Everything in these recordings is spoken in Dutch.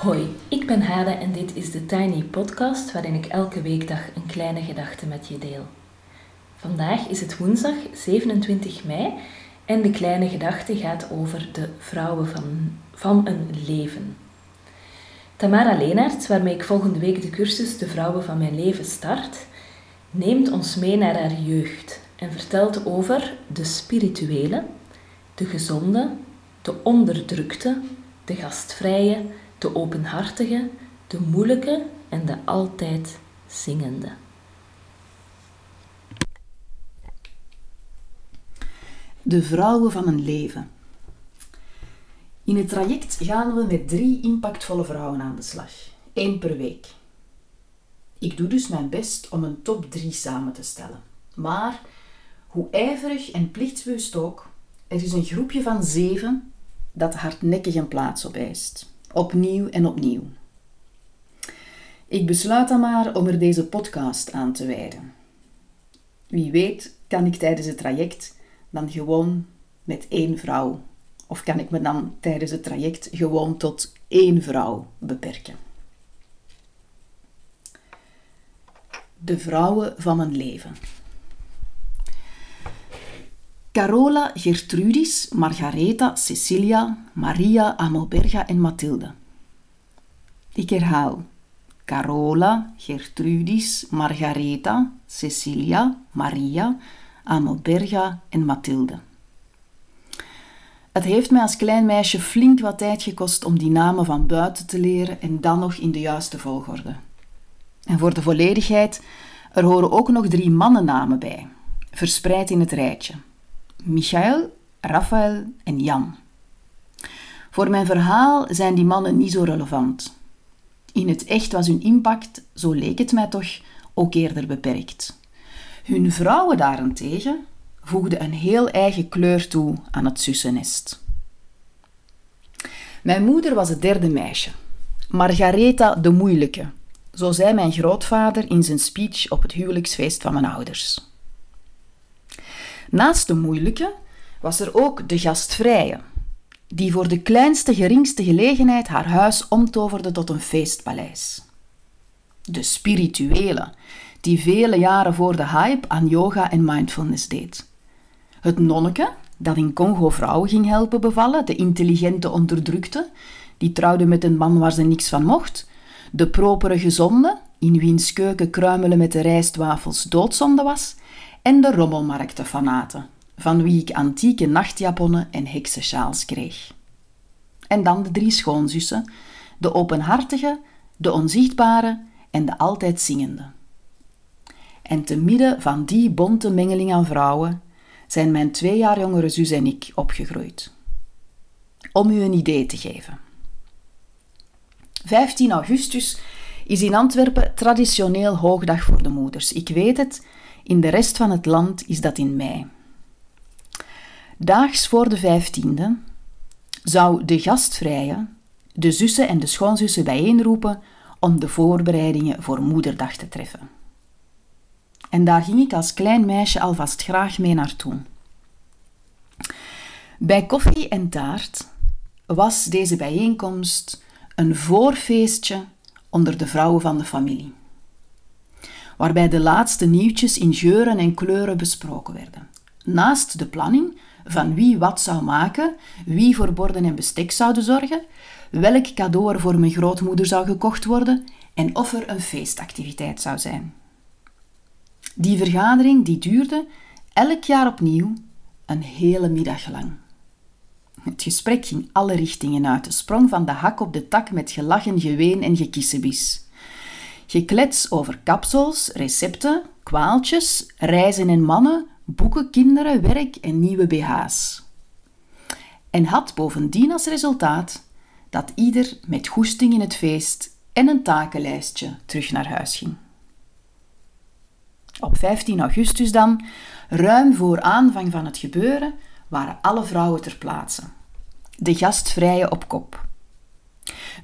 Hoi, ik ben Hade en dit is de Tiny Podcast waarin ik elke weekdag een kleine gedachte met je deel. Vandaag is het woensdag 27 mei en de kleine gedachte gaat over de vrouwen van, van een leven. Tamara Leenaerts, waarmee ik volgende week de cursus De Vrouwen van Mijn Leven start, neemt ons mee naar haar jeugd en vertelt over de spirituele, de gezonde, de onderdrukte, de gastvrije, de openhartige, de moeilijke en de altijd zingende. De vrouwen van een leven. In het traject gaan we met drie impactvolle vrouwen aan de slag, één per week. Ik doe dus mijn best om een top 3 samen te stellen. Maar hoe ijverig en plichtsbewust ook, er is een groepje van zeven dat hardnekkig een plaats opeist. Opnieuw en opnieuw. Ik besluit dan maar om er deze podcast aan te wijden. Wie weet kan ik tijdens het traject dan gewoon met één vrouw, of kan ik me dan tijdens het traject gewoon tot één vrouw beperken. De vrouwen van mijn leven. Carola, Gertrudis, Margaretha, Cecilia, Maria, Amoberga en Mathilde. Ik herhaal. Carola, Gertrudis, Margaretha, Cecilia, Maria, Amoberga en Mathilde. Het heeft mij als klein meisje flink wat tijd gekost om die namen van buiten te leren en dan nog in de juiste volgorde. En voor de volledigheid, er horen ook nog drie mannennamen bij, verspreid in het rijtje. Michael, Raphaël en Jan. Voor mijn verhaal zijn die mannen niet zo relevant. In het echt was hun impact, zo leek het mij toch, ook eerder beperkt. Hun vrouwen daarentegen voegden een heel eigen kleur toe aan het zussennest. Mijn moeder was het derde meisje, Margaretha de Moeilijke, zo zei mijn grootvader in zijn speech op het huwelijksfeest van mijn ouders. Naast de moeilijke was er ook de gastvrije, die voor de kleinste geringste gelegenheid haar huis omtoverde tot een feestpaleis. De spirituele, die vele jaren voor de hype aan yoga en mindfulness deed. Het nonneke, dat in Congo vrouwen ging helpen bevallen, de intelligente onderdrukte, die trouwde met een man waar ze niks van mocht, de propere gezonde, in wiens keuken kruimelen met de rijstwafels doodzonde was, en de rommelmarktenfanaten, van wie ik antieke nachtjaponnen en heksensjaals kreeg. En dan de drie schoonzussen, de openhartige, de onzichtbare en de altijd zingende. En te midden van die bonte mengeling aan vrouwen zijn mijn twee jaar jongere zus en ik opgegroeid. Om u een idee te geven. 15 augustus is in Antwerpen traditioneel hoogdag voor de moeders. Ik weet het, in de rest van het land is dat in mei. Daags voor de 15e zou de gastvrije de zussen en de schoonzussen bijeenroepen om de voorbereidingen voor Moederdag te treffen. En daar ging ik als klein meisje alvast graag mee naartoe. Bij koffie en taart was deze bijeenkomst een voorfeestje onder de vrouwen van de familie waarbij de laatste nieuwtjes in geuren en kleuren besproken werden. Naast de planning van wie wat zou maken, wie voor borden en bestek zouden zorgen, welk cadeau er voor mijn grootmoeder zou gekocht worden en of er een feestactiviteit zou zijn. Die vergadering die duurde elk jaar opnieuw een hele middag lang. Het gesprek ging alle richtingen uit, sprong van de hak op de tak met gelachen, geween en gekissebis. Geklets over kapsels, recepten, kwaaltjes, reizen en mannen, boeken, kinderen, werk en nieuwe BH's. En had bovendien als resultaat dat ieder met goesting in het feest en een takenlijstje terug naar huis ging. Op 15 augustus dan, ruim voor aanvang van het gebeuren, waren alle vrouwen ter plaatse. De gastvrije op kop.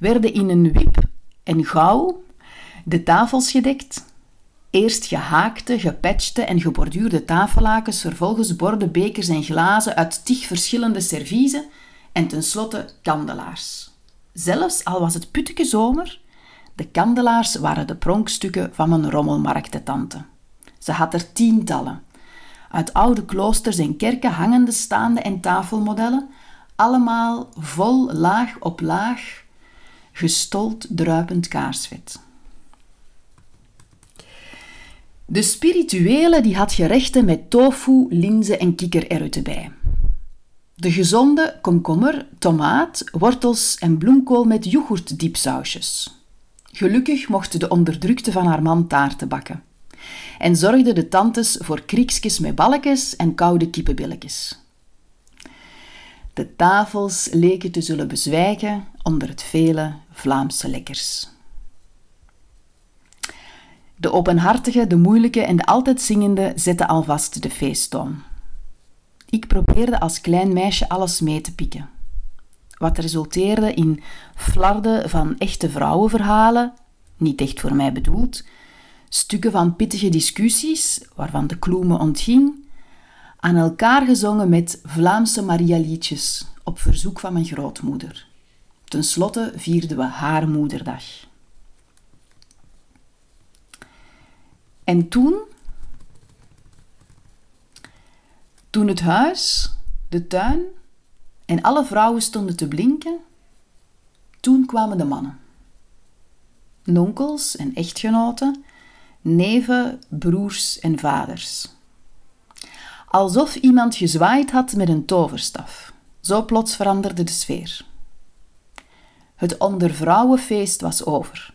Werden in een wip en gauw de tafels gedekt. Eerst gehaakte, gepatchte en geborduurde tafellakens, vervolgens borden, bekers en glazen uit tig verschillende serviezen en tenslotte kandelaars. Zelfs al was het putteke zomer, de kandelaars waren de pronkstukken van mijn rommelmarktentante. Ze had er tientallen. Uit oude kloosters en kerken hangende staande en tafelmodellen, allemaal vol laag op laag, gestold druipend kaarsvet. De spirituele die had gerechten met tofu, linzen en kikkererwten bij. De gezonde komkommer, tomaat, wortels en bloemkool met yoghurtdiepsausjes. Gelukkig mocht de onderdrukte van haar man taarten bakken. En zorgden de tantes voor kriekjes met balkjes en koude kippenbilletjes. De tafels leken te zullen bezwijken onder het vele Vlaamse lekkers. De openhartige, de moeilijke en de altijd zingende zetten alvast de feesttoon. Ik probeerde als klein meisje alles mee te pikken. Wat resulteerde in flarden van echte vrouwenverhalen, niet echt voor mij bedoeld, stukken van pittige discussies, waarvan de kloe me ontging, aan elkaar gezongen met Vlaamse Marialiedjes op verzoek van mijn grootmoeder. Ten slotte vierden we haar moederdag. En toen, toen het huis, de tuin en alle vrouwen stonden te blinken, toen kwamen de mannen. Nonkels en echtgenoten, neven, broers en vaders. Alsof iemand gezwaaid had met een toverstaf. Zo plots veranderde de sfeer. Het ondervrouwenfeest was over.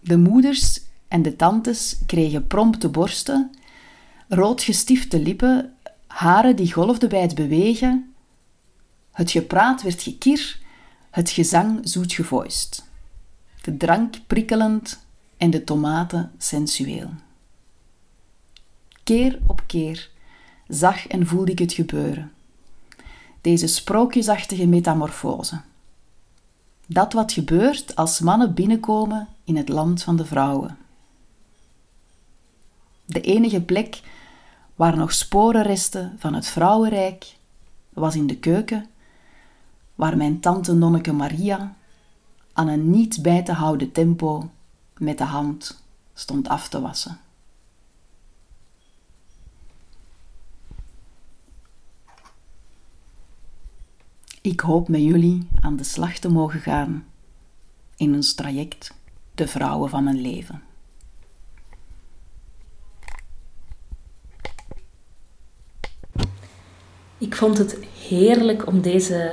De moeders en de tantes kregen prompte borsten, roodgestifte lippen, haren die golfden bij het bewegen. Het gepraat werd gekir, het gezang zoet gevoist. De drank prikkelend en de tomaten sensueel. Keer op keer zag en voelde ik het gebeuren. Deze sprookjesachtige metamorfose. Dat wat gebeurt als mannen binnenkomen in het land van de vrouwen. De enige plek waar nog sporen resten van het vrouwenrijk was in de keuken, waar mijn tante Nonneke Maria aan een niet bij te houden tempo met de hand stond af te wassen. Ik hoop met jullie aan de slag te mogen gaan in ons traject De Vrouwen van mijn leven. Ik vond het heerlijk om, deze,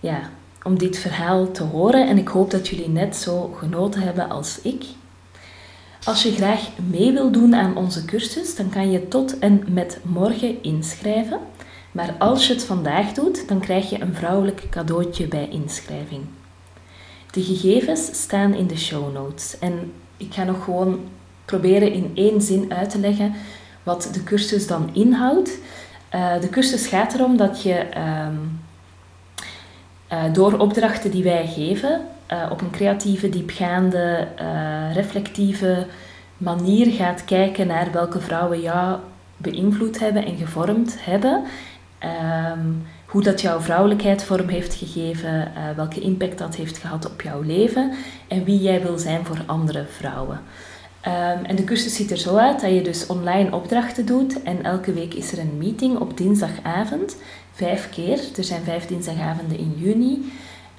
ja, om dit verhaal te horen en ik hoop dat jullie net zo genoten hebben als ik. Als je graag mee wil doen aan onze cursus, dan kan je tot en met morgen inschrijven. Maar als je het vandaag doet, dan krijg je een vrouwelijk cadeautje bij inschrijving. De gegevens staan in de show notes en ik ga nog gewoon proberen in één zin uit te leggen wat de cursus dan inhoudt. Uh, de cursus gaat erom dat je ehm, uh, door opdrachten die wij geven, uh, op een creatieve, diepgaande, reflectieve manier gaat kijken naar welke vrouwen jou beïnvloed hebben en gevormd hebben. Um, hoe dat jouw vrouwelijkheid vorm heeft gegeven, welke impact dat heeft gehad op jouw leven en wie jij wil zijn voor andere vrouwen. Um, en de cursus ziet er zo uit dat je dus online opdrachten doet en elke week is er een meeting op dinsdagavond vijf keer. Er zijn vijf dinsdagavonden in juni.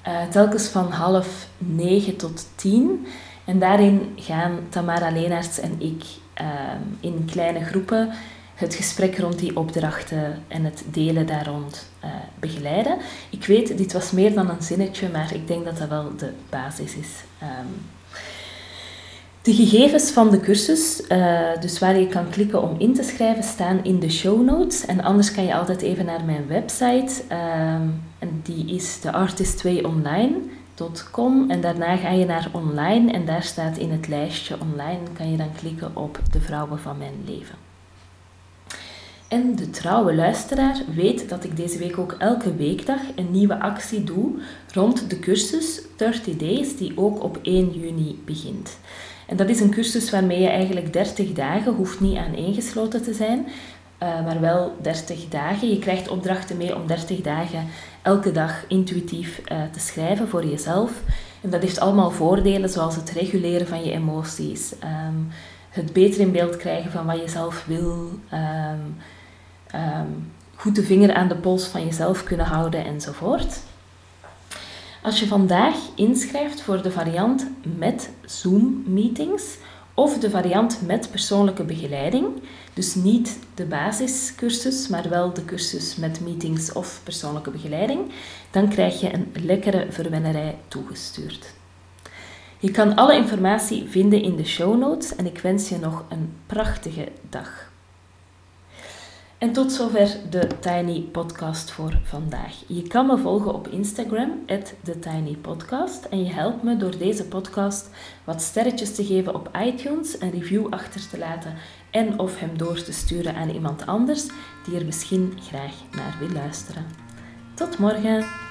Uh, telkens van half negen tot tien. En daarin gaan Tamara Leenaerts en ik uh, in kleine groepen het gesprek rond die opdrachten en het delen daar rond uh, begeleiden. Ik weet, dit was meer dan een zinnetje, maar ik denk dat dat wel de basis is. Um, de gegevens van de cursus, uh, dus waar je kan klikken om in te schrijven, staan in de show notes. En anders kan je altijd even naar mijn website. Uh, en die is theartist2online.com. En daarna ga je naar online en daar staat in het lijstje online, kan je dan klikken op de vrouwen van mijn leven. En de trouwe luisteraar weet dat ik deze week ook elke weekdag een nieuwe actie doe rond de cursus 30 Days, die ook op 1 juni begint. En dat is een cursus waarmee je eigenlijk 30 dagen hoeft niet aan ingesloten te zijn. uh, maar wel 30 dagen. Je krijgt opdrachten mee om 30 dagen elke dag intuïtief uh, te schrijven voor jezelf. En dat heeft allemaal voordelen, zoals het reguleren van je emoties, um, het beter in beeld krijgen van wat je zelf wil, um, um, goed de vinger aan de pols van jezelf kunnen houden enzovoort. Als je vandaag inschrijft voor de variant met Zoom-meetings of de variant met persoonlijke begeleiding, dus niet de basiscursus, maar wel de cursus met meetings of persoonlijke begeleiding, dan krijg je een lekkere verwennerij toegestuurd. Je kan alle informatie vinden in de show notes en ik wens je nog een prachtige dag. En tot zover de Tiny Podcast voor vandaag. Je kan me volgen op Instagram, TheTinyPodcast. En je helpt me door deze podcast wat sterretjes te geven op iTunes, een review achter te laten en of hem door te sturen aan iemand anders die er misschien graag naar wil luisteren. Tot morgen!